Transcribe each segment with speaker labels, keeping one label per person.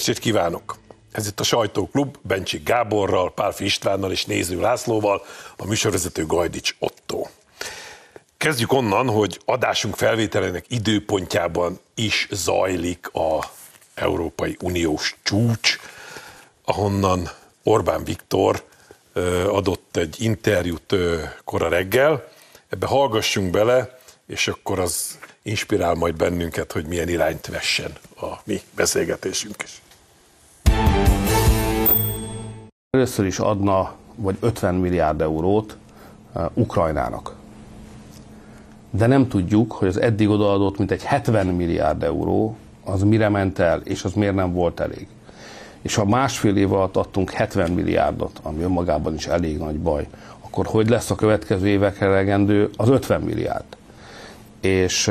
Speaker 1: Estét kívánok! Ez itt a Sajtóklub, Bencsik Gáborral, Pálfi Istvánnal és Néző Lászlóval, a műsorvezető Gajdics Otto. Kezdjük onnan, hogy adásunk felvételének időpontjában is zajlik a Európai Uniós csúcs, ahonnan Orbán Viktor adott egy interjút kora reggel. Ebbe hallgassunk bele, és akkor az inspirál majd bennünket, hogy milyen irányt vessen a mi beszélgetésünk is.
Speaker 2: Először is adna vagy 50 milliárd eurót Ukrajnának. De nem tudjuk, hogy az eddig odaadott mint egy 70 milliárd euró, az mire ment el, és az miért nem volt elég. És ha másfél év alatt adtunk 70 milliárdot, ami önmagában is elég nagy baj, akkor hogy lesz a következő évekre elegendő az 50 milliárd? És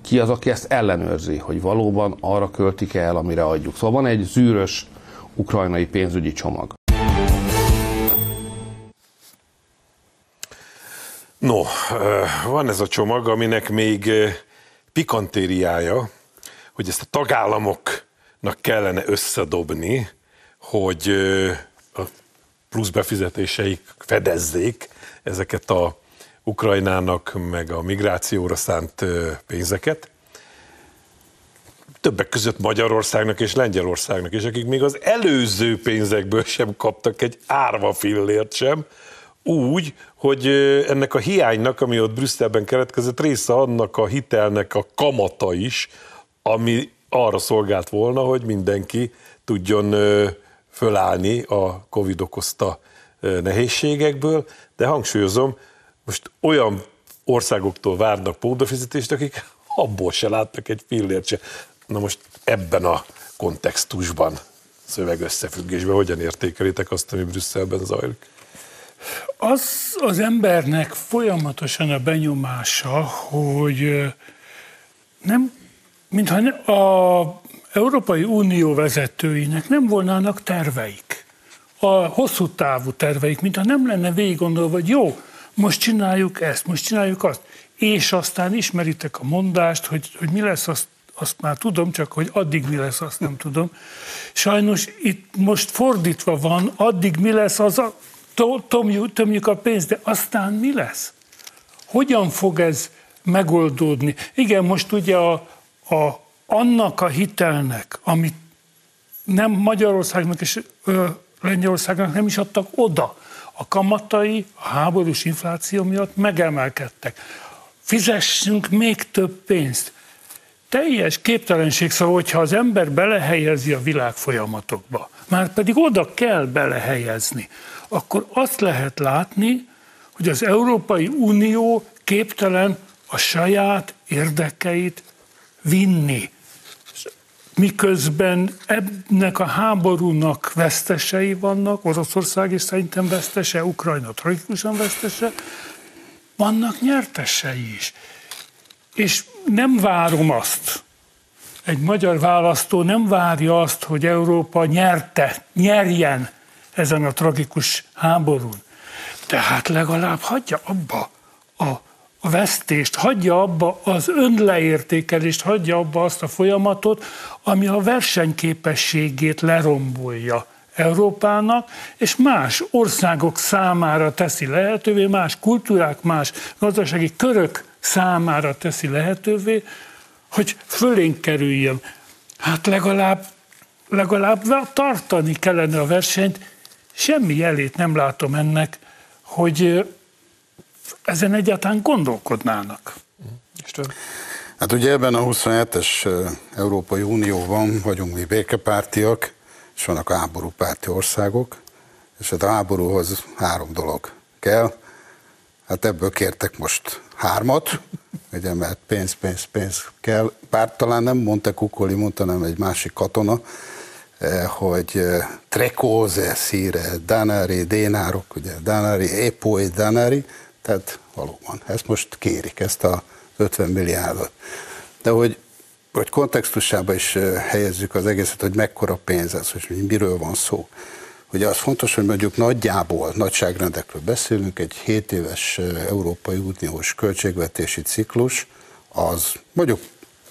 Speaker 2: ki az, aki ezt ellenőrzi, hogy valóban arra költik el, amire adjuk. Szóval van egy zűrös ukrajnai pénzügyi csomag.
Speaker 1: No, van ez a csomag, aminek még pikantériája, hogy ezt a tagállamoknak kellene összedobni, hogy a plusz befizetéseik fedezzék ezeket a Ukrajnának, meg a migrációra szánt pénzeket. Többek között Magyarországnak és Lengyelországnak is, akik még az előző pénzekből sem kaptak egy árva fillért sem, úgy, hogy ennek a hiánynak, ami ott Brüsszelben keletkezett, része annak a hitelnek a kamata is, ami arra szolgált volna, hogy mindenki tudjon fölállni a Covid okozta nehézségekből, de hangsúlyozom, most olyan országoktól várnak pótbefizetést, akik abból se láttak egy fillért se. Na most ebben a kontextusban, szövegösszefüggésben hogyan értékelitek azt, ami Brüsszelben zajlik?
Speaker 3: Az az embernek folyamatosan a benyomása, hogy nem, mintha a Európai Unió vezetőinek nem volnának terveik. A hosszú távú terveik, mintha nem lenne végig gondolva, hogy jó, most csináljuk ezt, most csináljuk azt. És aztán ismeritek a mondást, hogy, hogy mi lesz, azt, azt már tudom, csak hogy addig mi lesz, azt nem tudom. Sajnos itt most fordítva van, addig mi lesz, az a, tömjük, tömjük a pénzt, de aztán mi lesz? Hogyan fog ez megoldódni? Igen, most ugye a, a, annak a hitelnek, amit nem Magyarországnak és ö, Lengyelországnak nem is adtak oda, a kamatai a háborús infláció miatt megemelkedtek. Fizessünk még több pénzt. Teljes képtelenség, szóval, hogyha az ember belehelyezi a világ folyamatokba, már pedig oda kell belehelyezni, akkor azt lehet látni, hogy az Európai Unió képtelen a saját érdekeit vinni miközben ennek a háborúnak vesztesei vannak, Oroszország is szerintem vesztese, Ukrajna tragikusan vesztese, vannak nyertesei is. És nem várom azt, egy magyar választó nem várja azt, hogy Európa nyerte, nyerjen ezen a tragikus háborún. Tehát legalább hagyja abba a a vesztést, hagyja abba az önleértékelést, hagyja abba azt a folyamatot, ami a versenyképességét lerombolja Európának, és más országok számára teszi lehetővé, más kultúrák, más gazdasági körök számára teszi lehetővé, hogy fölénk kerüljön. Hát legalább, legalább tartani kellene a versenyt, semmi jelét nem látom ennek, hogy ezen egyáltalán gondolkodnának.
Speaker 4: Hát ugye ebben a 27-es Európai Unióban vagyunk mi békepártiak, és vannak a háborúpárti országok, és hát a háborúhoz három dolog kell. Hát ebből kértek most hármat, ugye, mert pénz, pénz, pénz kell. Bár talán nem mondta Kukoli, mondta, nem egy másik katona, hogy trekóze, szíre, danari, dénárok, ugye, danari, epoi, danari, tehát valóban, ezt most kérik, ezt a 50 milliárdot. De hogy, hogy kontextusába is helyezzük az egészet, hogy mekkora pénz ez, hogy miről van szó. Ugye az fontos, hogy mondjuk nagyjából, nagyságrendekről beszélünk, egy 7 éves Európai Uniós költségvetési ciklus, az mondjuk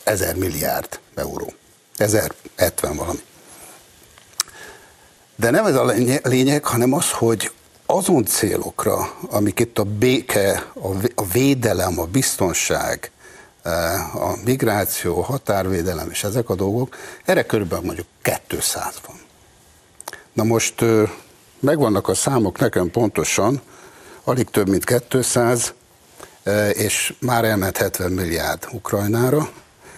Speaker 4: 1000 milliárd euró. 1070 valami. De nem ez a lényeg, hanem az, hogy azon célokra, amik itt a béke, a védelem, a biztonság, eh, a migráció, a határvédelem és ezek a dolgok, erre körülbelül mondjuk 200 van. Na most megvannak a számok nekem pontosan, alig több mint 200, és már elment 70 milliárd Ukrajnára,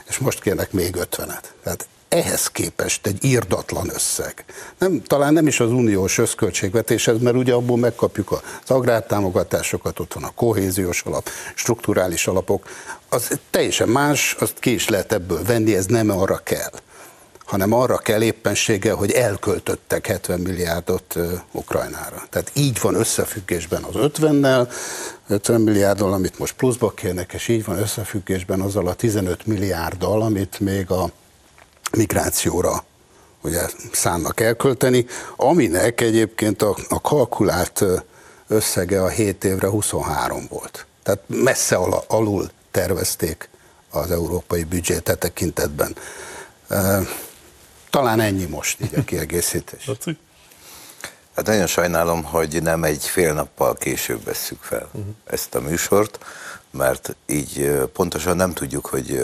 Speaker 4: és most kérnek még 50-et. Tehát ehhez képest egy írdatlan összeg. Nem, talán nem is az uniós összköltségvetéshez, mert ugye abból megkapjuk az agrártámogatásokat, ott van a kohéziós alap, strukturális alapok, az teljesen más, azt ki is lehet ebből venni, ez nem arra kell hanem arra kell éppenséggel, hogy elköltöttek 70 milliárdot Ukrajnára. Tehát így van összefüggésben az 50-nel, 50 milliárddal, amit most pluszba kérnek, és így van összefüggésben azzal a 15 milliárddal, amit még a migrációra ugye szánnak elkölteni, aminek egyébként a, a kalkulált összege a 7 évre 23 volt. Tehát messze al- alul tervezték az európai büdzsét tekintetben. Talán ennyi most így a kiegészítés.
Speaker 5: Hát nagyon sajnálom, hogy nem egy fél nappal később vesszük fel uh-huh. ezt a műsort, mert így pontosan nem tudjuk, hogy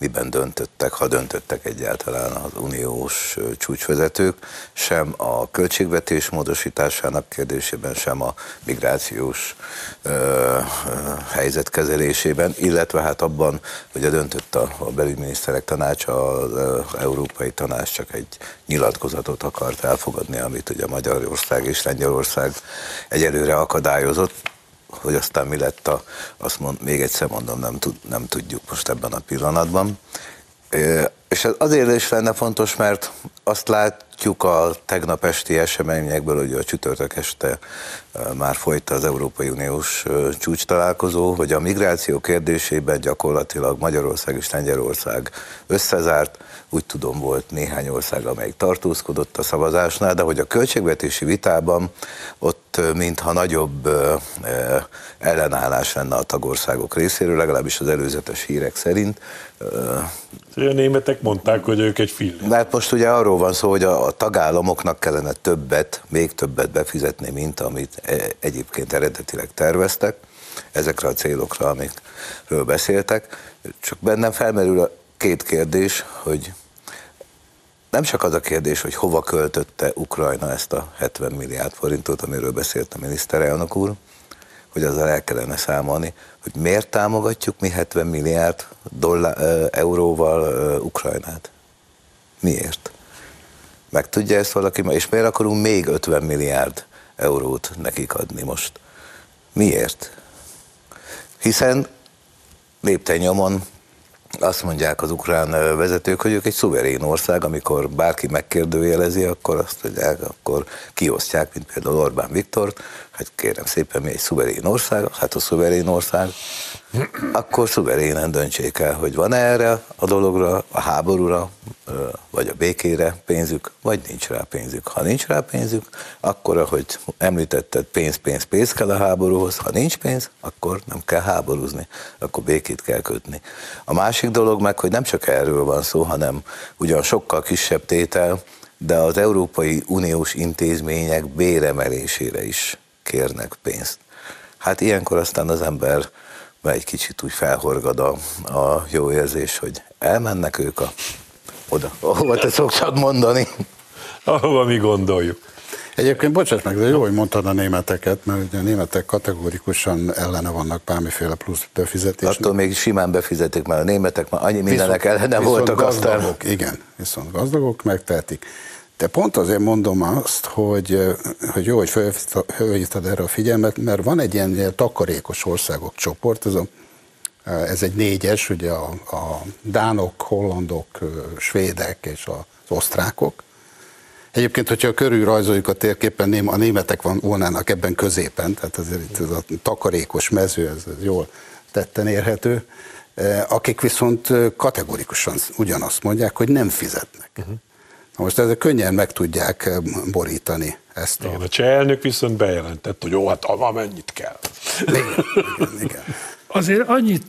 Speaker 5: miben döntöttek, ha döntöttek egyáltalán az uniós csúcsvezetők, sem a költségvetés módosításának kérdésében, sem a migrációs ö, ö, helyzet kezelésében, illetve hát abban, hogy a döntött a, a belügyminiszterek tanácsa, az Európai Tanács csak egy nyilatkozatot akart elfogadni, amit ugye Magyarország és Lengyelország egyelőre akadályozott, hogy aztán mi lett a, azt mond, még egyszer mondom, nem, tud, nem tudjuk most ebben a pillanatban. És ez azért is lenne fontos, mert azt látjuk a tegnap esti eseményekből, hogy a csütörtök este már folyt az Európai Uniós csúcs találkozó, hogy a migráció kérdésében gyakorlatilag Magyarország és Lengyelország összezárt, úgy tudom volt néhány ország, amelyik tartózkodott a szavazásnál, de hogy a költségvetési vitában ott mintha nagyobb ellenállás lenne a tagországok részéről, legalábbis az előzetes hírek szerint.
Speaker 1: A németek mondták, hogy ők egy film.
Speaker 5: De hát most ugye arról van szó, hogy a, a tagállamoknak kellene többet, még többet befizetni, mint amit e, egyébként eredetileg terveztek, ezekre a célokra, amikről beszéltek. Csak bennem felmerül a két kérdés, hogy nem csak az a kérdés, hogy hova költötte Ukrajna ezt a 70 milliárd forintot, amiről beszélt a miniszterelnök úr, hogy azzal el kellene számolni, hogy miért támogatjuk mi 70 milliárd dollár, euróval Ukrajnát. Miért? Meg tudja ezt valaki? És miért akarunk még 50 milliárd eurót nekik adni most? Miért? Hiszen lépten azt mondják az ukrán vezetők, hogy ők egy szuverén ország, amikor bárki megkérdőjelezi, akkor azt mondják, akkor kiosztják, mint például Orbán Viktor, hát kérem szépen, mi egy szuverén ország, hát a szuverén ország, akkor szuverénen döntsék el, hogy van -e erre a dologra, a háborúra, vagy a békére pénzük, vagy nincs rá pénzük. Ha nincs rá pénzük, akkor, ahogy említetted, pénz, pénz, pénz kell a háborúhoz. Ha nincs pénz, akkor nem kell háborúzni, akkor békét kell kötni. A másik dolog meg, hogy nem csak erről van szó, hanem ugyan sokkal kisebb tétel, de az Európai Uniós intézmények béremelésére is kérnek pénzt. Hát ilyenkor aztán az ember egy kicsit úgy felhorgad a, a jó érzés, hogy elmennek ők a, oda, ahova te szoktad mondani.
Speaker 1: Ahova mi gondoljuk.
Speaker 4: Egyébként bocsáss meg, de jó, hogy mondtad a németeket, mert ugye a németek kategorikusan ellene vannak bármiféle plusz befizetésnek.
Speaker 5: Attól még simán befizetik, mert a németek már annyi mindenek viszont, ellene viszont voltak
Speaker 4: gazdagok, aztán. Igen, viszont gazdagok megtehetik. De pont azért mondom azt, hogy, hogy jó, hogy felhívtad erre a figyelmet, mert van egy ilyen, ilyen takarékos országok csoport, ez, a, ez egy négyes, ugye a, a dánok, hollandok, svédek és az osztrákok. Egyébként, hogyha körül rajzoljuk a térképen, a németek van, volnának ebben középen, tehát azért itt ez a takarékos mező, ez, ez jól tetten érhető, akik viszont kategorikusan ugyanazt mondják, hogy nem fizetnek. Uh-huh. Most ezzel könnyen meg tudják eh, borítani ezt.
Speaker 1: A... Igen, a cseh elnök viszont bejelentett, hogy jó, hát amennyit kell.
Speaker 3: Igen, igen, igen. Azért annyit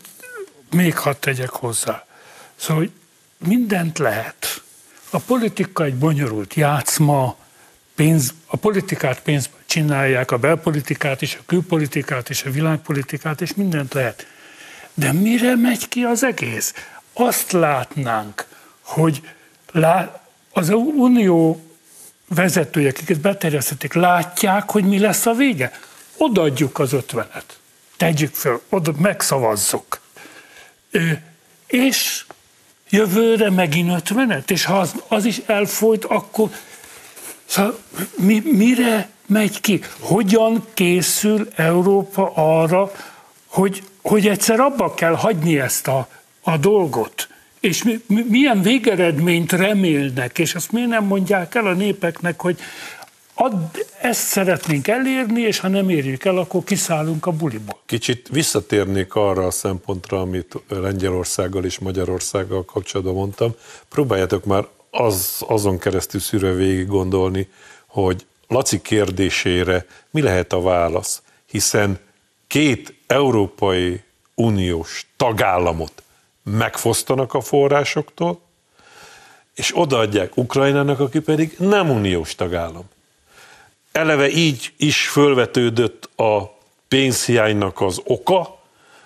Speaker 3: még hadd tegyek hozzá. Szóval, hogy mindent lehet. A politika egy bonyolult játszma, pénz, a politikát pénzből csinálják, a belpolitikát és a külpolitikát és a világpolitikát, és mindent lehet. De mire megy ki az egész? Azt látnánk, hogy az unió vezetője, akiket beterjesztették, látják, hogy mi lesz a vége. Odaadjuk az ötvenet. Tegyük föl, oda megszavazzuk. És jövőre megint ötvenet, és ha az, az is elfolyt, akkor szóval mi, mire megy ki? Hogyan készül Európa arra, hogy, hogy egyszer abba kell hagyni ezt a, a dolgot? És mi, mi, milyen végeredményt remélnek, és azt miért nem mondják el a népeknek, hogy add, ezt szeretnénk elérni, és ha nem érjük el, akkor kiszállunk a buliból.
Speaker 1: Kicsit visszatérnék arra a szempontra, amit Lengyelországgal és Magyarországgal kapcsolatban mondtam. Próbáljátok már az, azon keresztül szűrve végig gondolni, hogy Laci kérdésére mi lehet a válasz, hiszen két Európai Uniós tagállamot megfosztanak a forrásoktól, és odaadják Ukrajnának, aki pedig nem uniós tagállam eleve így is fölvetődött a pénzhiánynak az oka,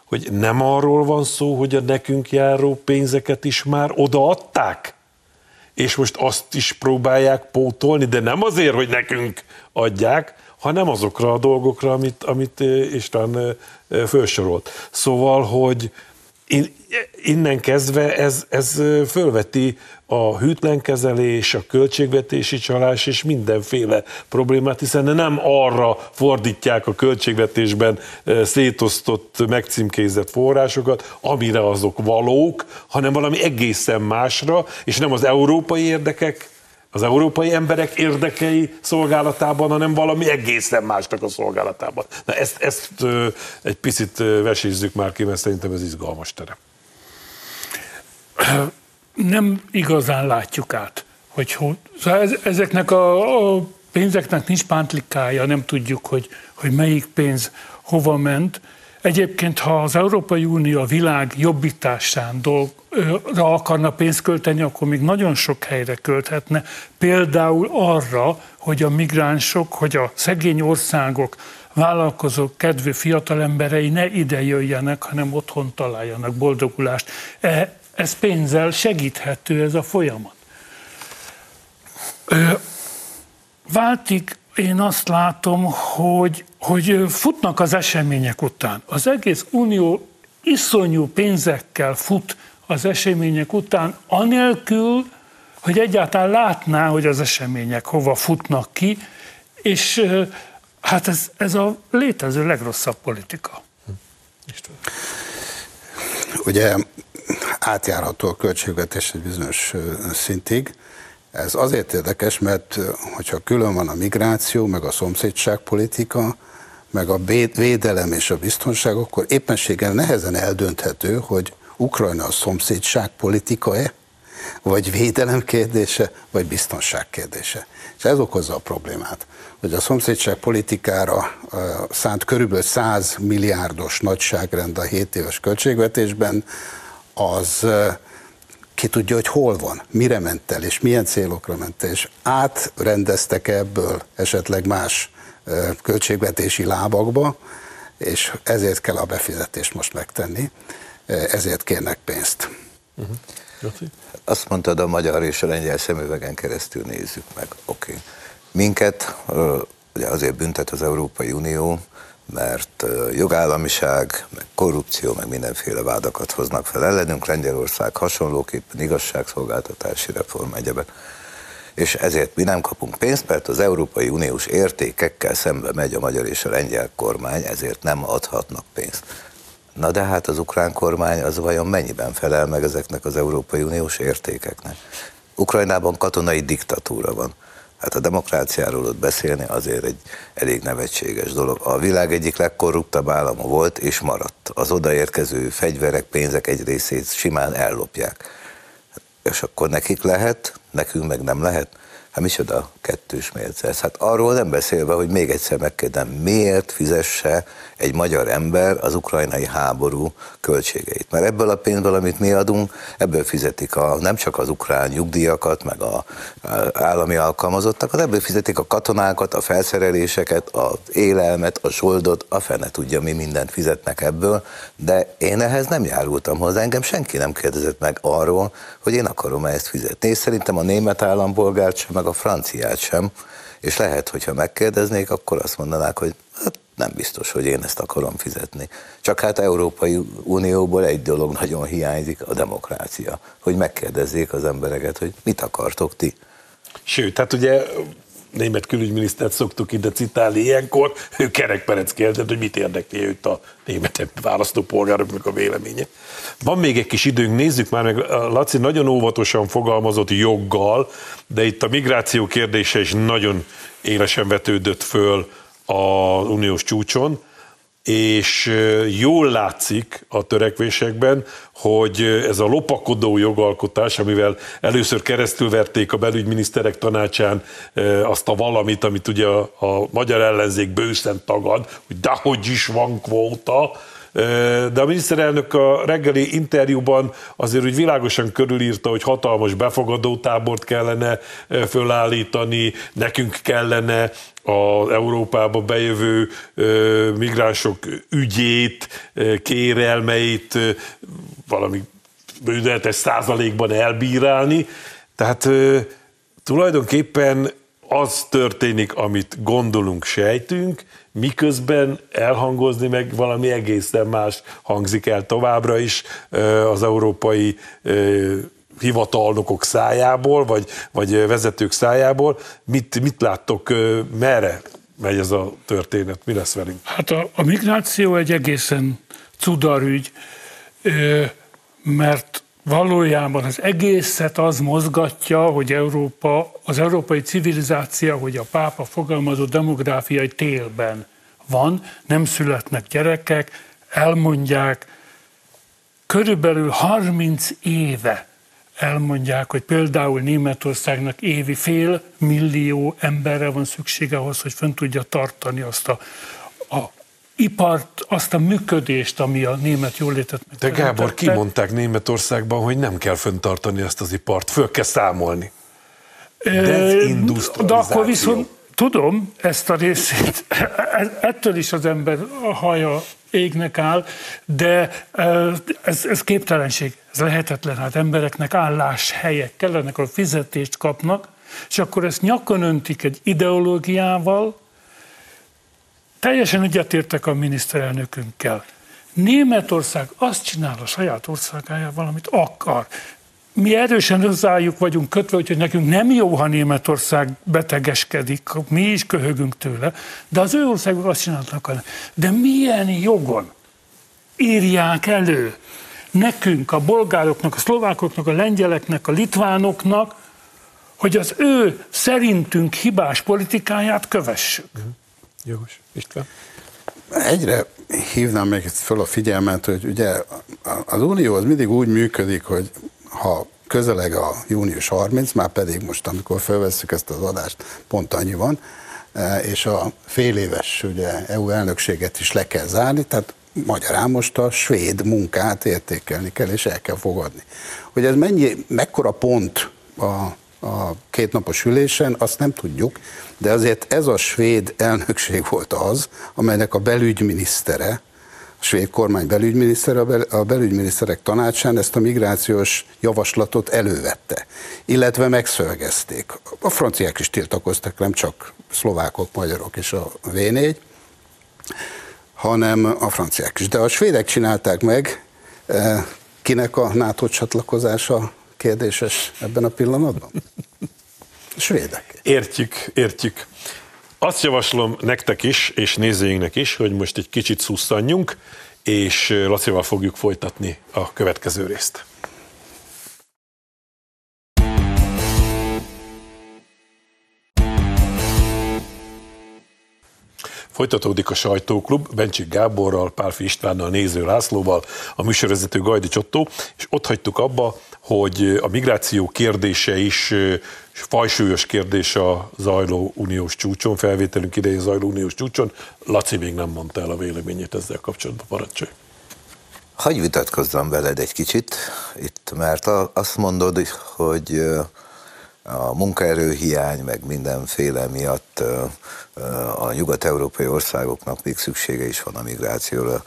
Speaker 1: hogy nem arról van szó, hogy a nekünk járó pénzeket is már odaadták, és most azt is próbálják pótolni, de nem azért, hogy nekünk adják, hanem azokra a dolgokra, amit, amit eh, István eh, eh, felsorolt. Szóval, hogy innen kezdve ez, ez fölveti a hűtlenkezelés, a költségvetési csalás és mindenféle problémát, hiszen nem arra fordítják a költségvetésben szétosztott, megcímkézett forrásokat, amire azok valók, hanem valami egészen másra, és nem az európai érdekek, az európai emberek érdekei szolgálatában, hanem valami egészen másnak a szolgálatában. Na ezt, ezt egy picit vesézzük már ki, mert szerintem ez izgalmas terem
Speaker 3: nem igazán látjuk át, hogy szóval ezeknek a, pénzeknek nincs pántlikája, nem tudjuk, hogy, hogy melyik pénz hova ment. Egyébként, ha az Európai Unió a világ jobbításán dolgra akarna pénzt költeni, akkor még nagyon sok helyre költhetne. Például arra, hogy a migránsok, hogy a szegény országok vállalkozók kedvű fiatalemberei ne ide jöjjenek, hanem otthon találjanak boldogulást. E, ez pénzzel segíthető ez a folyamat. Váltik, én azt látom, hogy, hogy futnak az események után. Az egész unió iszonyú pénzekkel fut az események után, anélkül, hogy egyáltalán látná, hogy az események hova futnak ki, és hát ez, ez a létező legrosszabb politika.
Speaker 4: Ugye átjárható a költségvetés egy bizonyos szintig. Ez azért érdekes, mert hogyha külön van a migráció, meg a szomszédságpolitika, meg a védelem és a biztonság, akkor éppenséggel nehezen eldönthető, hogy Ukrajna a szomszédságpolitika-e, vagy védelem kérdése, vagy biztonság kérdése. És ez okozza a problémát, hogy a szomszédság politikára szánt körülbelül 100 milliárdos nagyságrend a 7 éves költségvetésben, az ki tudja, hogy hol van, mire ment el, és milyen célokra ment el, és átrendeztek ebből esetleg más költségvetési lábakba, és ezért kell a befizetést most megtenni, ezért kérnek pénzt.
Speaker 5: Uh-huh. Azt mondtad, a magyar és a lengyel szemüvegen keresztül nézzük meg. Oké. Okay. Minket ugye azért büntet az Európai Unió, mert jogállamiság, meg korrupció, meg mindenféle vádakat hoznak fel ellenünk. Lengyelország hasonlóképpen igazságszolgáltatási reform egyebek. És ezért mi nem kapunk pénzt, mert az Európai Uniós értékekkel szembe megy a magyar és a lengyel kormány, ezért nem adhatnak pénzt. Na de hát az ukrán kormány az vajon mennyiben felel meg ezeknek az Európai Uniós értékeknek? Ukrajnában katonai diktatúra van. Hát a demokráciáról ott beszélni azért egy elég nevetséges dolog. A világ egyik legkorruptabb állama volt és maradt. Az odaérkező fegyverek, pénzek egy részét simán ellopják. És akkor nekik lehet, nekünk meg nem lehet. Hát micsoda kettős mérce ez? Hát arról nem beszélve, hogy még egyszer megkérdem, miért fizesse egy magyar ember az ukrajnai háború költségeit? Mert ebből a pénzből, amit mi adunk, ebből fizetik a, nem csak az ukrán nyugdíjakat, meg a, a állami alkalmazottakat, ebből fizetik a katonákat, a felszereléseket, az élelmet, a soldot, a fene tudja, mi mindent fizetnek ebből, de én ehhez nem járultam hozzá, engem senki nem kérdezett meg arról, hogy én akarom ezt fizetni. És szerintem a német állampolgárt sem, meg a franciát sem, és lehet, hogyha megkérdeznék, akkor azt mondanák, hogy hát nem biztos, hogy én ezt akarom fizetni. Csak hát Európai Unióból egy dolog nagyon hiányzik, a demokrácia. Hogy megkérdezzék az embereket, hogy mit akartok ti.
Speaker 1: Sőt, tehát ugye német külügyminisztert szoktuk ide citálni ilyenkor, ő kerekperec kérdezett, hogy mit érdekli őt a német választópolgároknak a véleménye. Van még egy kis időnk, nézzük már meg, Laci nagyon óvatosan fogalmazott joggal, de itt a migráció kérdése is nagyon élesen vetődött föl az uniós csúcson és jól látszik a törekvésekben, hogy ez a lopakodó jogalkotás, amivel először keresztülverték a belügyminiszterek tanácsán azt a valamit, amit ugye a, a magyar ellenzék bőszen tagad, hogy dehogy is van kvóta, de a miniszterelnök a reggeli interjúban azért úgy világosan körülírta, hogy hatalmas befogadótábort kellene fölállítani, nekünk kellene az Európába bejövő migránsok ügyét, kérelmeit valami bődetes százalékban elbírálni. Tehát tulajdonképpen az történik, amit gondolunk, sejtünk, miközben elhangozni meg valami egészen más hangzik el továbbra is az európai hivatalnokok szájából, vagy, vagy vezetők szájából. Mit, mit láttok, merre megy ez a történet? Mi lesz velünk?
Speaker 3: Hát a, a migráció egy egészen cudarügy, mert valójában az egészet az mozgatja, hogy Európa, az európai civilizáció, hogy a pápa fogalmazott demográfiai télben van, nem születnek gyerekek, elmondják, körülbelül 30 éve elmondják, hogy például Németországnak évi fél millió emberre van szüksége ahhoz, hogy fönn tudja tartani azt a ipart, azt a működést, ami a német jólétet
Speaker 1: De Gábor, kimondták Németországban, hogy nem kell föntartani ezt az ipart, föl kell számolni.
Speaker 3: De akkor viszont tudom ezt a részét, e-, ettől is az ember a haja égnek áll, de ez, ez képtelenség, ez lehetetlen. Hát embereknek álláshelyek kellenek, akkor fizetést kapnak, és akkor ezt nyakon öntik egy ideológiával, Teljesen egyetértek a miniszterelnökünkkel. Németország azt csinál a saját országájával, amit akar. Mi erősen hozzájuk vagyunk kötve, hogy nekünk nem jó, ha Németország betegeskedik, mi is köhögünk tőle, de az ő országok azt csinálnak. De milyen jogon írják elő nekünk, a bolgároknak, a szlovákoknak, a lengyeleknek, a litvánoknak, hogy az ő szerintünk hibás politikáját kövessük. Uh-huh.
Speaker 1: Jogos. István?
Speaker 4: Egyre hívnám még föl a figyelmet, hogy ugye az Unió az mindig úgy működik, hogy ha közeleg a június 30, már pedig most, amikor felvesszük ezt az adást, pont annyi van, e, és a fél éves ugye, EU elnökséget is le kell zárni, tehát magyarán most a svéd munkát értékelni kell, és el kell fogadni. Hogy ez mennyi, mekkora pont a a kétnapos ülésen, azt nem tudjuk, de azért ez a svéd elnökség volt az, amelynek a belügyminisztere, a svéd kormány belügyminisztere a belügyminiszterek tanácsán ezt a migrációs javaslatot elővette, illetve megszölgezték. A franciák is tiltakoztak, nem csak szlovákok, magyarok és a V4, hanem a franciák is. De a svédek csinálták meg, eh, kinek a NATO csatlakozása kérdéses ebben a pillanatban? Svédek.
Speaker 1: Értjük, értjük. Azt javaslom nektek is, és nézőinknek is, hogy most egy kicsit szusszanjunk, és Lacival fogjuk folytatni a következő részt. Folytatódik a sajtóklub Bencsik Gáborral, Pálfi Istvánnal, Néző Lászlóval, a műsorvezető Gajdi Csottó, és ott hagytuk abba, hogy a migráció kérdése is fajsúlyos kérdés a zajló uniós csúcson, felvételünk idején zajló uniós csúcson. Laci még nem mondta el a véleményét ezzel kapcsolatban, parancsolj.
Speaker 5: Hagyj vitatkozzam veled egy kicsit itt, mert azt mondod, hogy a munkaerőhiány, meg mindenféle miatt a nyugat-európai országoknak még szüksége is van a migrációra.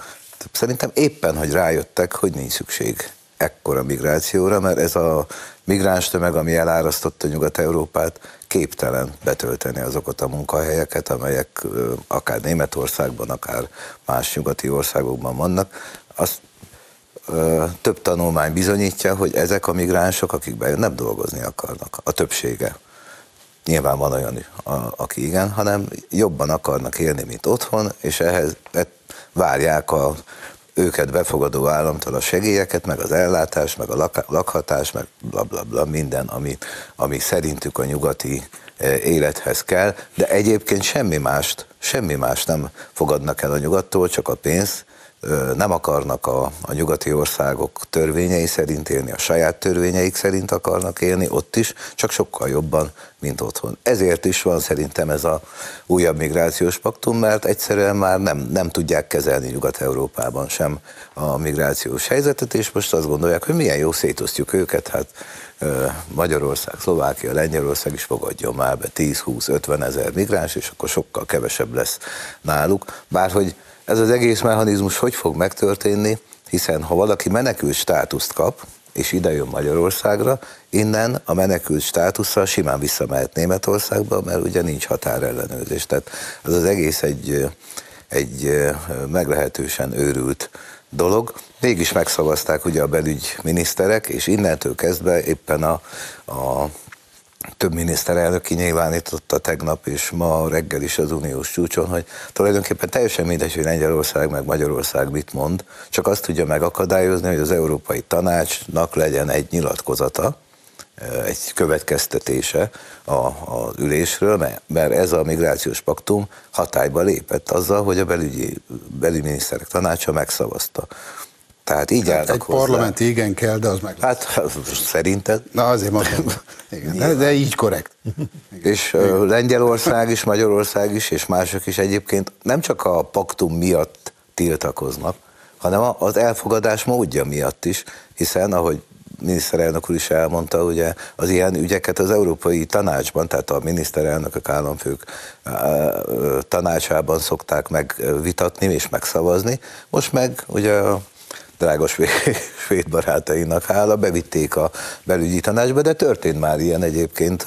Speaker 5: Szerintem éppen, hogy rájöttek, hogy nincs szükség ekkora migrációra, mert ez a migráns tömeg, ami elárasztotta Nyugat-Európát, képtelen betölteni azokat a munkahelyeket, amelyek akár Németországban, akár más nyugati országokban vannak. Azt több tanulmány bizonyítja, hogy ezek a migránsok, akik bejönnek, dolgozni akarnak, a többsége. Nyilván van olyan, aki igen, hanem jobban akarnak élni, mint otthon, és ehhez várják a őket befogadó államtól a segélyeket, meg az ellátás, meg a lakhatás, meg bla bla bla, minden, ami, ami szerintük a nyugati élethez kell, de egyébként semmi mást, semmi mást nem fogadnak el a nyugattól, csak a pénzt, nem akarnak a, a nyugati országok törvényei szerint élni, a saját törvényeik szerint akarnak élni ott is, csak sokkal jobban, mint otthon. Ezért is van szerintem ez a újabb migrációs paktum, mert egyszerűen már nem, nem tudják kezelni Nyugat-Európában sem a migrációs helyzetet, és most azt gondolják, hogy milyen jó szétosztjuk őket, hát Magyarország, Szlovákia, Lengyelország is fogadjon már be 10-20-50 ezer migráns, és akkor sokkal kevesebb lesz náluk. Bárhogy ez az egész mechanizmus hogy fog megtörténni, hiszen ha valaki menekült státuszt kap, és ide jön Magyarországra, innen a menekült státusszal simán visszamehet Németországba, mert ugye nincs határellenőrzés. Tehát ez az egész egy, egy meglehetősen őrült dolog. Mégis megszavazták ugye a belügyminiszterek, és innentől kezdve éppen a, a több miniszterelnök kinyilvánította tegnap és ma reggel is az uniós csúcson, hogy tulajdonképpen teljesen mindegy, hogy Lengyelország meg Magyarország mit mond, csak azt tudja megakadályozni, hogy az Európai Tanácsnak legyen egy nyilatkozata, egy következtetése a, az ülésről, mert ez a migrációs paktum hatályba lépett azzal, hogy a belügyi, belügyminiszterek tanácsa megszavazta. Tehát így
Speaker 4: hát Egy hozzá. parlamenti igen kell, de az meg.
Speaker 5: Hát szerinted?
Speaker 4: Na azért mondom. Igen, de, de így korrekt.
Speaker 5: Igen. És igen. Lengyelország is, Magyarország is, és mások is egyébként nem csak a paktum miatt tiltakoznak, hanem az elfogadás módja miatt is, hiszen ahogy miniszterelnök úr is elmondta, ugye az ilyen ügyeket az Európai Tanácsban, tehát a miniszterelnökök, államfők tanácsában szokták megvitatni és megszavazni. Most meg ugye a drága svéd barátainak hála, bevitték a belügyi tanácsba, de történt már ilyen egyébként,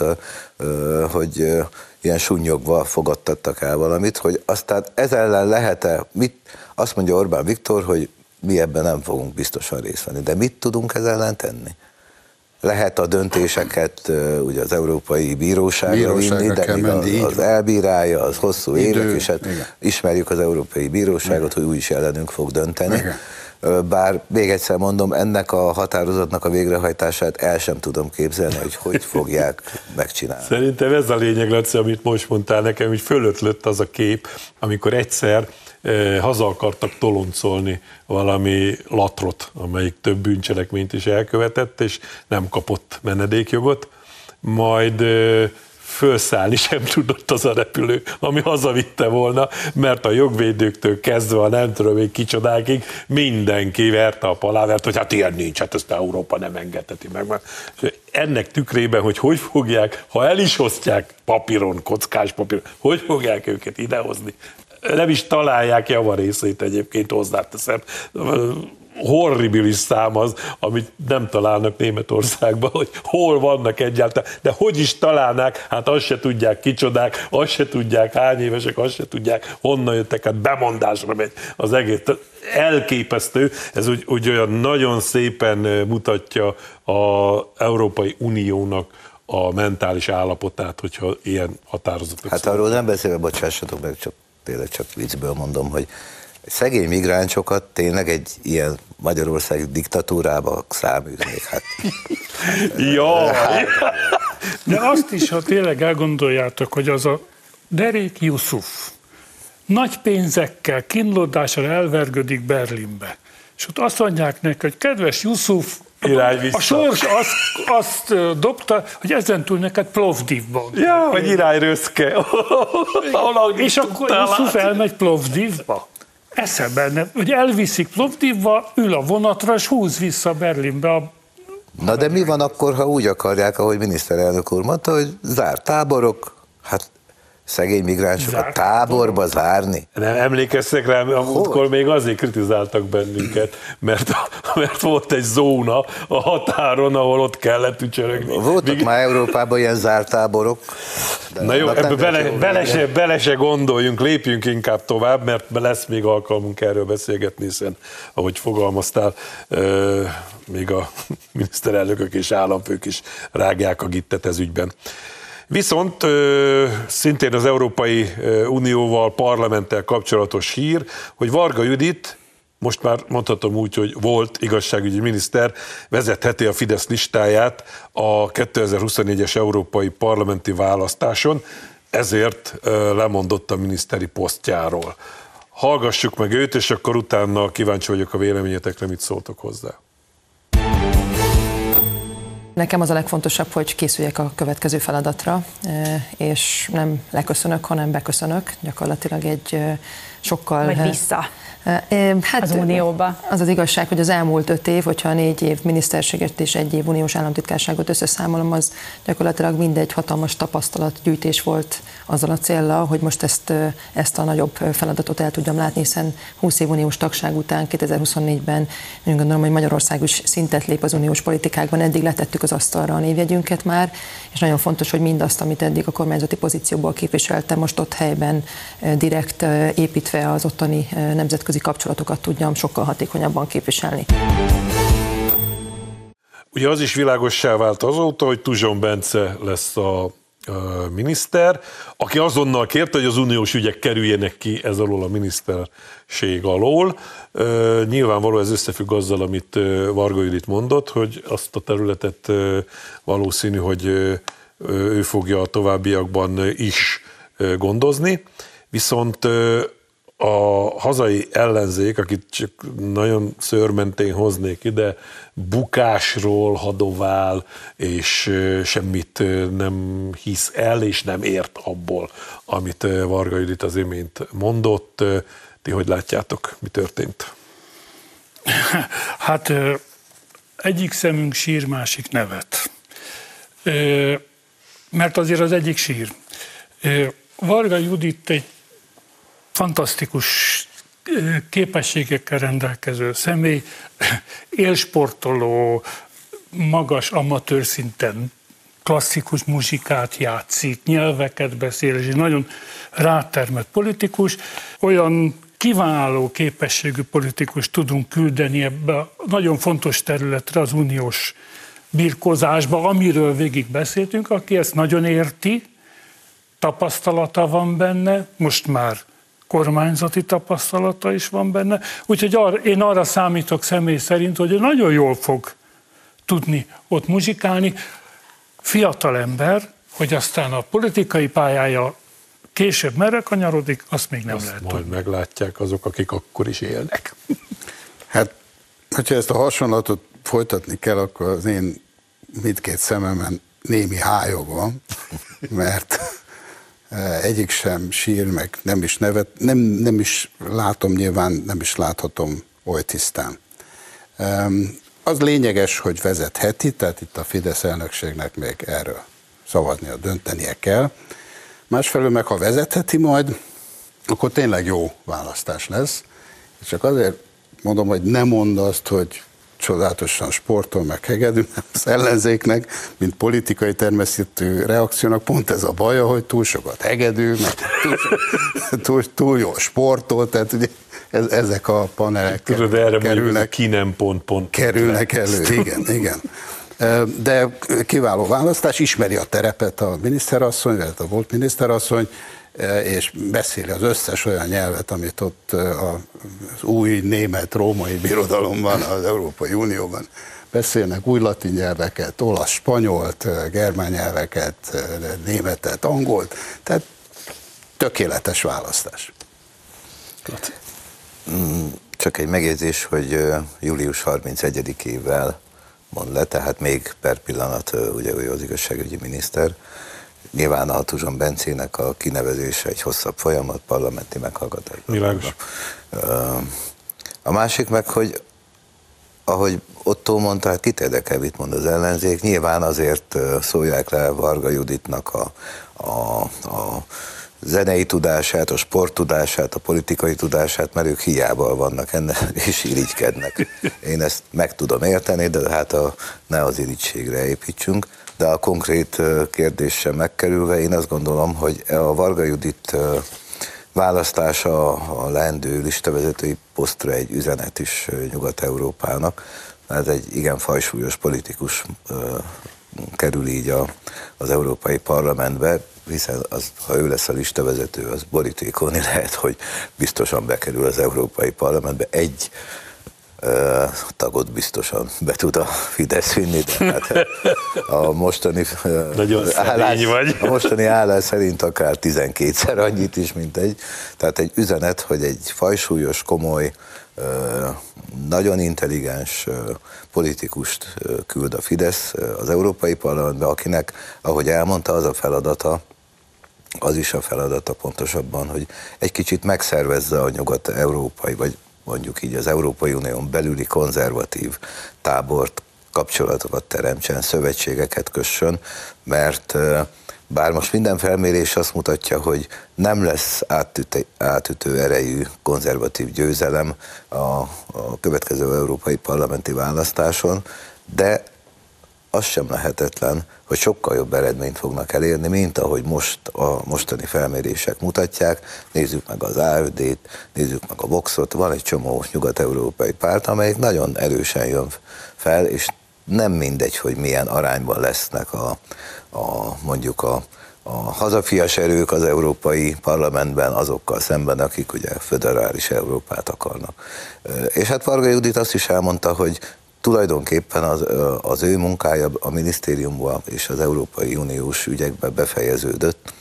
Speaker 5: hogy ilyen sunyogva fogadtattak el valamit, hogy aztán ez ellen lehet-e, mit, azt mondja Orbán Viktor, hogy mi ebben nem fogunk biztosan részt venni, de mit tudunk ez ellen tenni? Lehet a döntéseket ugye az Európai Bíróságra vinni, de még menni, az, az elbírálja, az hosszú Idő, évek, és hát ismerjük az Európai Bíróságot, Igen. hogy úgyis ellenünk fog dönteni. Igen bár még egyszer mondom, ennek a határozatnak a végrehajtását el sem tudom képzelni, hogy hogy fogják megcsinálni.
Speaker 1: Szerintem ez a lényeg, Laci, amit most mondtál nekem, hogy fölötlött az a kép, amikor egyszer haza akartak toloncolni valami latrot, amelyik több bűncselekményt is elkövetett, és nem kapott menedékjogot, majd fölszállni sem tudott az a repülő, ami hazavitte volna, mert a jogvédőktől kezdve a nem tudom még kicsodákig mindenki verte a palávert, hogy hát ilyen nincs, hát ezt Európa nem engedheti meg. Ennek tükrében, hogy hogy fogják, ha el is osztják papíron, kockás papíron, hogy fogják őket idehozni, nem is találják javarészét egyébként hozzáteszem horribilis szám az, amit nem találnak Németországban, hogy hol vannak egyáltalán, de hogy is találnák, hát azt se tudják kicsodák, azt se tudják hány évesek, azt se tudják honnan jöttek, hát bemondásra megy az egész. Elképesztő, ez úgy, úgy olyan nagyon szépen mutatja az Európai Uniónak a mentális állapotát, hogyha ilyen határozatok.
Speaker 5: Hát arról nem beszélve, bocsássatok meg, csak tényleg csak viccből mondom, hogy szegény migránsokat tényleg egy ilyen Magyarországi diktatúrába száműznék. Hát.
Speaker 1: Jaj!
Speaker 3: De azt is, ha tényleg elgondoljátok, hogy az a Derek Yusuf nagy pénzekkel, kínlódással elvergődik Berlinbe. És ott azt mondják neki, hogy kedves Yusuf,
Speaker 1: Irány vissza.
Speaker 3: A sors azt, azt dobta, hogy ezentúl neked Plovdivban.
Speaker 1: Ja, vagy irány röszke.
Speaker 3: És akkor Yusuf elmegy Plovdivba. Eszembe nem, hogy elviszik Plovdivba, ül a vonatra, és húz vissza Berlinbe a
Speaker 5: Na de mi van akkor, ha úgy akarják, ahogy miniszterelnök úr mondta, hogy zárt táborok, hát szegény migránsokat
Speaker 3: Zárt
Speaker 5: táborba zárni?
Speaker 1: Nem emlékeztek rá, amikor még azért kritizáltak bennünket, mert, mert volt egy zóna a határon, ahol ott kellett ücsörögni.
Speaker 5: Voltak
Speaker 1: Míg-
Speaker 5: már Európában ilyen zárt táborok. de
Speaker 1: Na jó, ebbe bele, bele, se, bele se gondoljunk, lépjünk inkább tovább, mert lesz még alkalmunk erről beszélgetni, hiszen, ahogy fogalmaztál, euh, még a miniszterelnökök és államfők is rágják a gittet ez ügyben. Viszont szintén az Európai Unióval, parlamenttel kapcsolatos hír, hogy Varga Judit, most már mondhatom úgy, hogy volt igazságügyi miniszter, vezetheti a Fidesz listáját a 2024-es európai parlamenti választáson, ezért lemondott a miniszteri posztjáról. Hallgassuk meg őt, és akkor utána kíváncsi vagyok a véleményetekre, mit szóltok hozzá.
Speaker 6: Nekem az a legfontosabb, hogy készüljek a következő feladatra, és nem leköszönök, hanem beköszönök. Gyakorlatilag egy sokkal...
Speaker 7: Vagy vissza.
Speaker 6: Hát
Speaker 7: Az Unióba.
Speaker 6: Az az igazság, hogy az elmúlt öt év, hogyha négy év miniszterséget és egy év uniós államtitkárságot összeszámolom, az gyakorlatilag mindegy hatalmas tapasztalatgyűjtés volt azzal a célra, hogy most ezt, ezt a nagyobb feladatot el tudjam látni, hiszen 20 év uniós tagság után 2024-ben én gondolom, hogy Magyarország is szintet lép az uniós politikákban, eddig letettük az asztalra a névjegyünket már, és nagyon fontos, hogy mindazt, amit eddig a kormányzati pozícióból képviseltem, most ott helyben direkt építve az ottani eh, nemzetközi kapcsolatokat tudjam sokkal hatékonyabban képviselni.
Speaker 1: Ugye az is világossá vált azóta, hogy Tuzson Bence lesz a miniszter, aki azonnal kérte, hogy az uniós ügyek kerüljenek ki ez alól a miniszterség alól. Nyilvánvaló ez összefügg azzal, amit Varga Judit mondott, hogy azt a területet valószínű, hogy ő fogja a továbbiakban is gondozni. Viszont a hazai ellenzék, akit csak nagyon szörmentén hoznék ide, bukásról hadovál, és semmit nem hisz el, és nem ért abból, amit Varga Judit az imént mondott. Ti hogy látjátok, mi történt?
Speaker 3: Hát egyik szemünk sír, másik nevet. Mert azért az egyik sír. Varga Judit egy fantasztikus képességekkel rendelkező személy, élsportoló, magas amatőr szinten klasszikus muzsikát játszik, nyelveket beszél, és egy nagyon rátermett politikus, olyan kiváló képességű politikus tudunk küldeni ebbe a nagyon fontos területre, az uniós birkozásba, amiről végig beszéltünk, aki ezt nagyon érti, tapasztalata van benne, most már kormányzati tapasztalata is van benne, úgyhogy arra, én arra számítok személy szerint, hogy ő nagyon jól fog tudni ott muzsikálni. Fiatal ember, hogy aztán a politikai pályája később merre kanyarodik, azt még nem
Speaker 1: Azt
Speaker 3: lehet
Speaker 1: majd
Speaker 3: tudni.
Speaker 1: meglátják azok, akik akkor is élnek.
Speaker 4: Hát, hogyha ezt a hasonlatot folytatni kell, akkor az én mindkét szememen némi hájog van, mert egyik sem sír, meg nem is nevet, nem, nem is látom nyilván, nem is láthatom oly tisztán. Az lényeges, hogy vezetheti, tehát itt a Fidesz elnökségnek még erről szavaznia, döntenie kell. Másfelől meg, ha vezetheti majd, akkor tényleg jó választás lesz. Csak azért mondom, hogy ne mondd azt, hogy csodálatosan sportol, meg hegedű, mert az ellenzéknek, mint politikai természetű reakciónak pont ez a baja, hogy túl sokat hegedű, meg túl, túl, túl jó sportol, tehát ugye ez, ezek a panelek
Speaker 1: Tudod, erre mondjuk
Speaker 4: kerülnek,
Speaker 1: ki nem pont, pont.
Speaker 4: kerülnek elő, igen, igen. De kiváló választás, ismeri a terepet a miniszterasszony, vagy a volt miniszterasszony, és beszéli az összes olyan nyelvet, amit ott az új német-római birodalomban, az Európai Unióban beszélnek, új latin nyelveket, olasz, spanyolt, germán nyelveket, németet, angolt, tehát tökéletes választás.
Speaker 5: Csak egy megjegyzés, hogy július 31-ével mond le, tehát még per pillanat ugye ő az igazságügyi miniszter. Nyilván a Tuzson Bencének a kinevezése egy hosszabb folyamat, parlamenti meghallgatás.
Speaker 1: Világos.
Speaker 5: A másik meg, hogy ahogy Otto mondta, hát kit érdekel, mit mond az ellenzék. Nyilván azért szólják le Varga Juditnak a, a, a zenei tudását, a sporttudását, a politikai tudását, mert ők hiába vannak ennek, és irigykednek. Én ezt meg tudom érteni, de hát a, ne az irigységre építsünk. De a konkrét kérdéssel megkerülve, én azt gondolom, hogy a Varga Judit választása a leendő listavezetői posztra egy üzenet is Nyugat-Európának, mert egy igen fajsúlyos politikus kerül így a, az Európai Parlamentbe, hiszen az, ha ő lesz a listavezető, az borítékolni lehet, hogy biztosan bekerül az Európai Parlamentbe. Egy tagot biztosan be tud a Fidesz vinni, de hát a mostani,
Speaker 1: Nagyon állás, vagy.
Speaker 5: a mostani állás szerint akár 12-szer annyit is, mint egy. Tehát egy üzenet, hogy egy fajsúlyos, komoly, nagyon intelligens politikust küld a Fidesz az Európai Parlamentbe, akinek, ahogy elmondta, az a feladata, az is a feladata pontosabban, hogy egy kicsit megszervezze a nyugat-európai, vagy mondjuk így az Európai Unión belüli konzervatív tábort, kapcsolatokat teremtsen, szövetségeket kössön, mert bár most minden felmérés azt mutatja, hogy nem lesz átütő, átütő erejű konzervatív győzelem a, a következő európai parlamenti választáson, de az sem lehetetlen, hogy sokkal jobb eredményt fognak elérni, mint ahogy most a mostani felmérések mutatják. Nézzük meg az AFD-t, nézzük meg a Voxot, van egy csomó nyugat-európai párt, amelyik nagyon erősen jön fel, és nem mindegy, hogy milyen arányban lesznek a, a mondjuk a, a hazafias erők az Európai Parlamentben azokkal szemben, akik ugye föderális Európát akarnak. És hát Varga Judit azt is elmondta, hogy tulajdonképpen az, az ő munkája a minisztériumban és az Európai Uniós ügyekben befejeződött.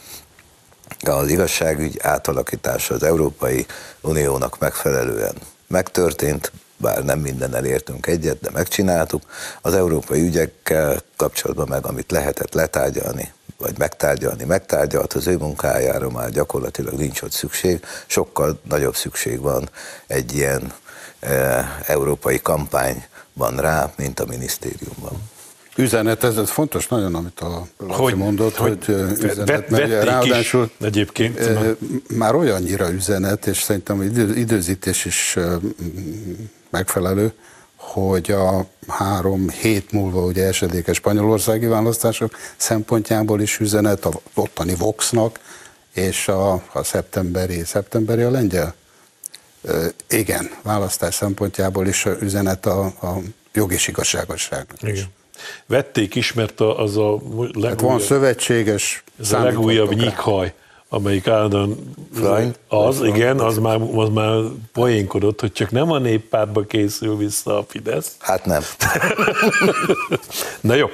Speaker 5: Az igazságügy átalakítása az Európai Uniónak megfelelően megtörtént, bár nem minden elértünk egyet, de megcsináltuk. Az európai ügyekkel kapcsolatban meg, amit lehetett letárgyalni, vagy megtárgyalni, megtárgyalt, az ő munkájára már gyakorlatilag nincs ott szükség, sokkal nagyobb szükség van egy ilyen e, európai kampány van rá, mint a minisztériumban.
Speaker 4: Üzenet, ez, ez fontos nagyon, amit a Laci hogy, mondott, hogy, hogy üzenet,
Speaker 1: vet, mert ráadásul is egyébként.
Speaker 4: Már olyannyira üzenet, és szerintem idő, időzítés is megfelelő, hogy a három hét múlva ugye esedékes spanyolországi választások szempontjából is üzenet a ottani Voxnak, és a, a szeptemberi, szeptemberi a lengyel igen, választás szempontjából is üzenet a, a jog és igazságosságnak
Speaker 1: Igen. Vették is, mert az a
Speaker 4: legújabb, hát van szövetséges
Speaker 1: ez a legújabb nyikhaj, amelyik állandóan az, igen, az már, az már poénkodott, hogy csak nem a néppártba készül vissza a Fidesz.
Speaker 5: Hát nem.
Speaker 1: Na jó,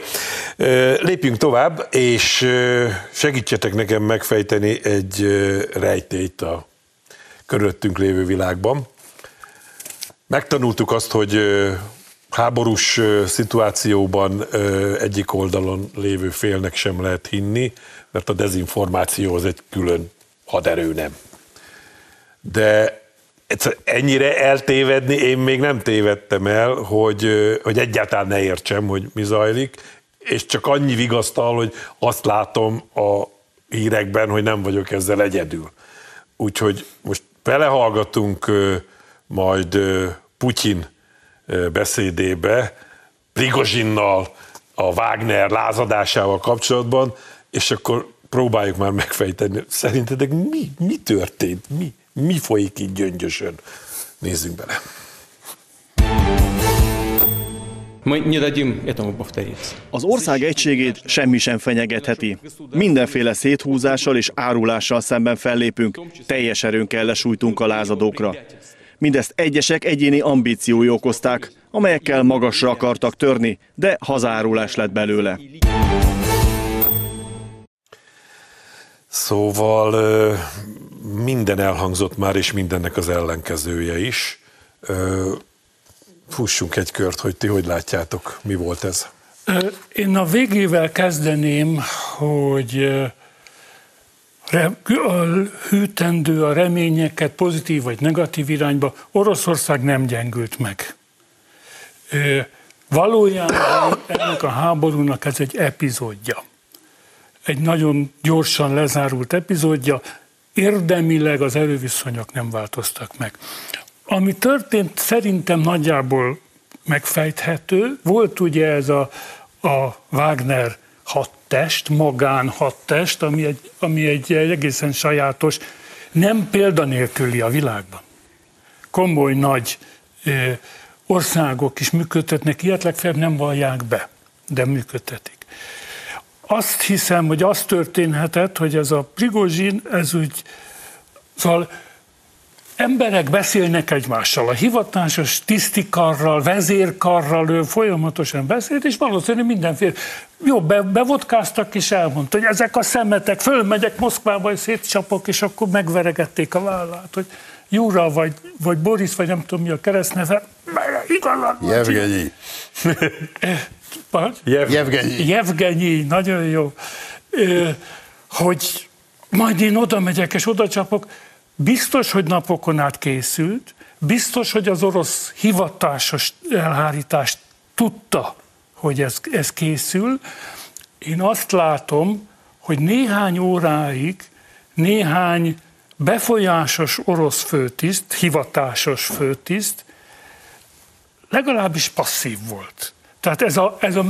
Speaker 1: lépjünk tovább, és segítsetek nekem megfejteni egy rejtélyt a körülöttünk lévő világban. Megtanultuk azt, hogy háborús szituációban egyik oldalon lévő félnek sem lehet hinni, mert a dezinformáció az egy külön haderő nem. De ennyire eltévedni én még nem tévedtem el, hogy, hogy egyáltalán ne értsem, hogy mi zajlik, és csak annyi vigasztal, hogy azt látom a hírekben, hogy nem vagyok ezzel egyedül. Úgyhogy most belehallgatunk majd Putyin beszédébe, Prigozsinnal, a Wagner lázadásával kapcsolatban, és akkor próbáljuk már megfejteni. Szerintetek mi, mi történt? Mi, mi folyik így gyöngyösön? Nézzünk bele.
Speaker 7: Az ország egységét semmi sem fenyegetheti. Mindenféle széthúzással és árulással szemben fellépünk, teljes erőnkkel lesújtunk a lázadókra. Mindezt egyesek egyéni ambíciói okozták, amelyekkel magasra akartak törni, de hazárulás lett belőle.
Speaker 1: Szóval minden elhangzott már, és mindennek az ellenkezője is fussunk egy kört, hogy ti hogy látjátok, mi volt ez?
Speaker 3: Én a végével kezdeném, hogy a hűtendő a reményeket pozitív vagy negatív irányba, Oroszország nem gyengült meg. Valójában ennek a háborúnak ez egy epizódja. Egy nagyon gyorsan lezárult epizódja, érdemileg az erőviszonyok nem változtak meg. Ami történt, szerintem nagyjából megfejthető. Volt ugye ez a, a Wagner hadtest, magán hadtest, ami egy, ami egy egészen sajátos, nem példanélküli a világban. Komoly nagy ö, országok is működtetnek ilyet, legfeljebb nem vallják be, de működtetik. Azt hiszem, hogy az történhetett, hogy ez a Prigozsin, ez úgy, szóval emberek beszélnek egymással. A hivatásos tisztikarral, vezérkarral ő folyamatosan beszélt, és valószínűleg mindenféle jó, be, bevodkáztak, és elmondta, hogy ezek a szemetek, fölmegyek Moszkvába, és szétcsapok, és akkor megveregették a vállát, hogy Júra, vagy, vagy Boris, vagy nem tudom mi a keresztneve, igazad
Speaker 4: Jevgenyi.
Speaker 3: Jevgenyi. Jevgenyi, nagyon jó. Hogy majd én oda megyek, és oda csapok, Biztos, hogy napokon át készült, biztos, hogy az orosz hivatásos elhárítást tudta, hogy ez, ez készül. Én azt látom, hogy néhány óráig néhány befolyásos orosz főtiszt, hivatásos főtiszt legalábbis passzív volt. Tehát ez a, ez a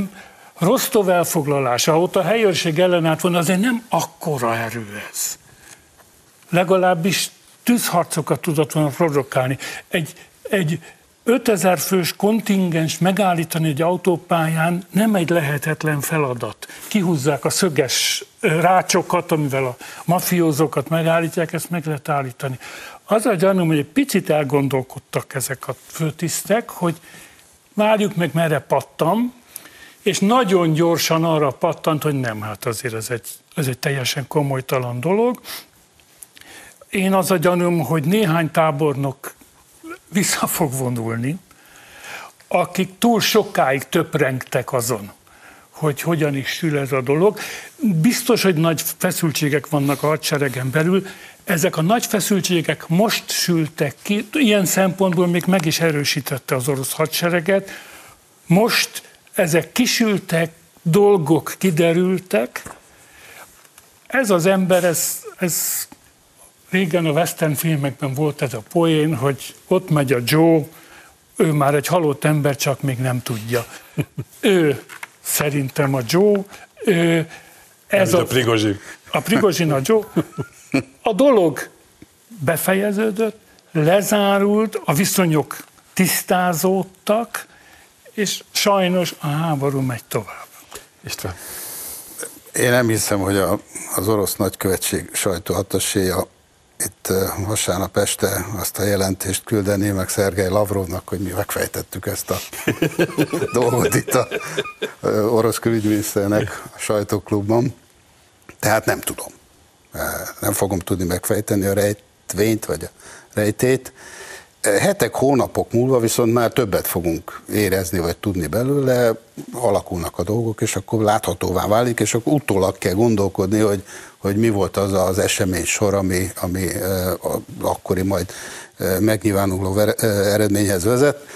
Speaker 3: Rostov elfoglalása, ott a helyőrség ellenállt volna, azért nem akkora erő ez. Legalábbis tűzharcokat tudott volna produkálni. Egy, egy 5000 fős kontingens megállítani egy autópályán nem egy lehetetlen feladat. Kihúzzák a szöges rácsokat, amivel a mafiózókat megállítják, ezt meg lehet állítani. Az a gyanúm, hogy egy picit elgondolkodtak ezek a főtisztek, hogy várjuk meg, merre pattam, és nagyon gyorsan arra pattant, hogy nem, hát azért ez egy, ez egy teljesen komolytalan dolog, én az a gyanúm, hogy néhány tábornok vissza fog vonulni, akik túl sokáig töprengtek azon, hogy hogyan is sül ez a dolog. Biztos, hogy nagy feszültségek vannak a hadseregen belül, ezek a nagy feszültségek most sültek ki, ilyen szempontból még meg is erősítette az orosz hadsereget. Most ezek kisültek, dolgok kiderültek. Ez az ember, ez, ez Régen a western filmekben volt ez a poén, hogy ott megy a Joe, ő már egy halott ember, csak még nem tudja. ő szerintem a Joe, ő,
Speaker 1: ez a, a Prigozsin.
Speaker 3: A Prigozsin a Joe. A dolog befejeződött, lezárult, a viszonyok tisztázódtak, és sajnos a háború megy tovább.
Speaker 1: István.
Speaker 4: Én nem hiszem, hogy a, az orosz nagykövetség sajtóhatasséja itt vasárnap este azt a jelentést küldeni meg Szergej Lavrovnak, hogy mi megfejtettük ezt a dolgot itt a orosz külügyminiszternek a sajtóklubban. Tehát nem tudom. Nem fogom tudni megfejteni a rejtvényt, vagy a rejtét. Hetek, hónapok múlva viszont már többet fogunk érezni, vagy tudni belőle, alakulnak a dolgok, és akkor láthatóvá válik, és akkor utólag kell gondolkodni, hogy, hogy mi volt az az esemény sor, ami, ami akkori majd megnyilvánuló eredményhez vezet.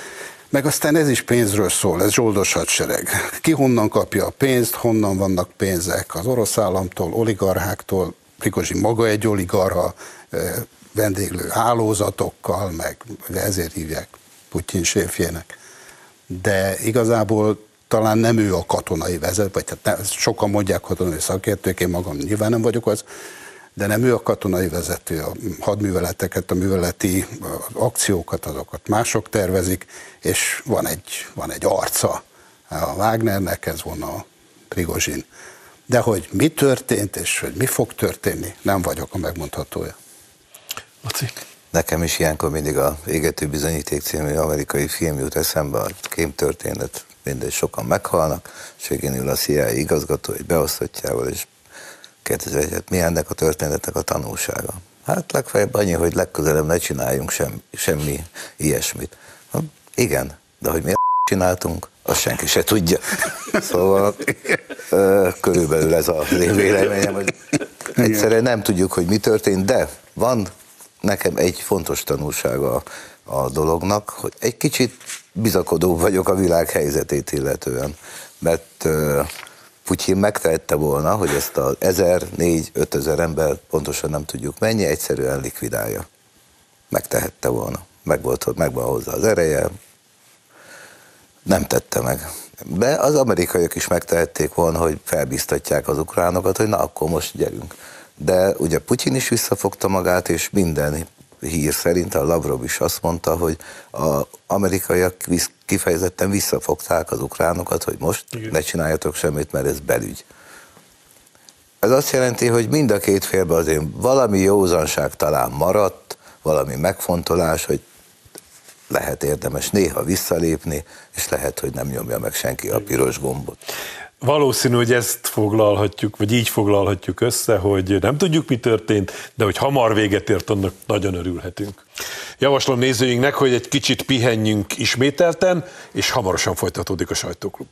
Speaker 4: Meg aztán ez is pénzről szól, ez zsoldos hadsereg. Ki honnan kapja a pénzt, honnan vannak pénzek az orosz államtól, oligarcháktól, Prigozsi maga egy oligarha, vendéglő hálózatokkal, meg ezért hívják Putyin séfjének. De igazából talán nem ő a katonai vezető, vagy hát ne, sokan mondják katonai szakértők, én magam nyilván nem vagyok az, de nem ő a katonai vezető, a hadműveleteket, a műveleti akciókat, azokat mások tervezik, és van egy, van egy arca a Wagnernek, ez volna a Prigozsin. De hogy mi történt, és hogy mi fog történni, nem vagyok a megmondhatója.
Speaker 1: Laci.
Speaker 5: Nekem is ilyenkor mindig a Égető Bizonyíték című amerikai film jut eszembe, a kémtörténet, mindegy, sokan meghalnak, és végén ül a CIA igazgató egy beosztottjával, és kérdezi, hogy hát mi ennek a történetnek a tanulsága. Hát legfeljebb annyi, hogy legközelebb ne csináljunk sem, semmi ilyesmit. Ha, igen, de hogy miért csináltunk, azt senki se tudja. Szóval körülbelül ez én véleményem, hogy egyszerűen nem tudjuk, hogy mi történt, de van nekem egy fontos tanulsága a dolognak, hogy egy kicsit bizakodó vagyok a világ helyzetét illetően, mert Putyin megtehette volna, hogy ezt a 1000, 4, 5000 ember, pontosan nem tudjuk mennyi, egyszerűen likvidálja. Megtehette volna. Meg volt, megvan hozzá az ereje, nem tette meg. De az amerikaiak is megtehették volna, hogy felbiztatják az ukránokat, hogy na akkor most gyerünk. De ugye Putyin is visszafogta magát, és minden hír szerint a Lavrov is azt mondta, hogy az amerikaiak kifejezetten visszafogták az ukránokat, hogy most Igen. ne csináljatok semmit, mert ez belügy. Ez azt jelenti, hogy mind a két félben azért valami józanság talán maradt, valami megfontolás, hogy lehet érdemes néha visszalépni, és lehet, hogy nem nyomja meg senki a piros gombot.
Speaker 1: Valószínű, hogy ezt foglalhatjuk, vagy így foglalhatjuk össze, hogy nem tudjuk, mi történt, de hogy hamar véget ért, annak nagyon örülhetünk. Javaslom nézőinknek, hogy egy kicsit pihenjünk ismételten, és hamarosan folytatódik a sajtóklub.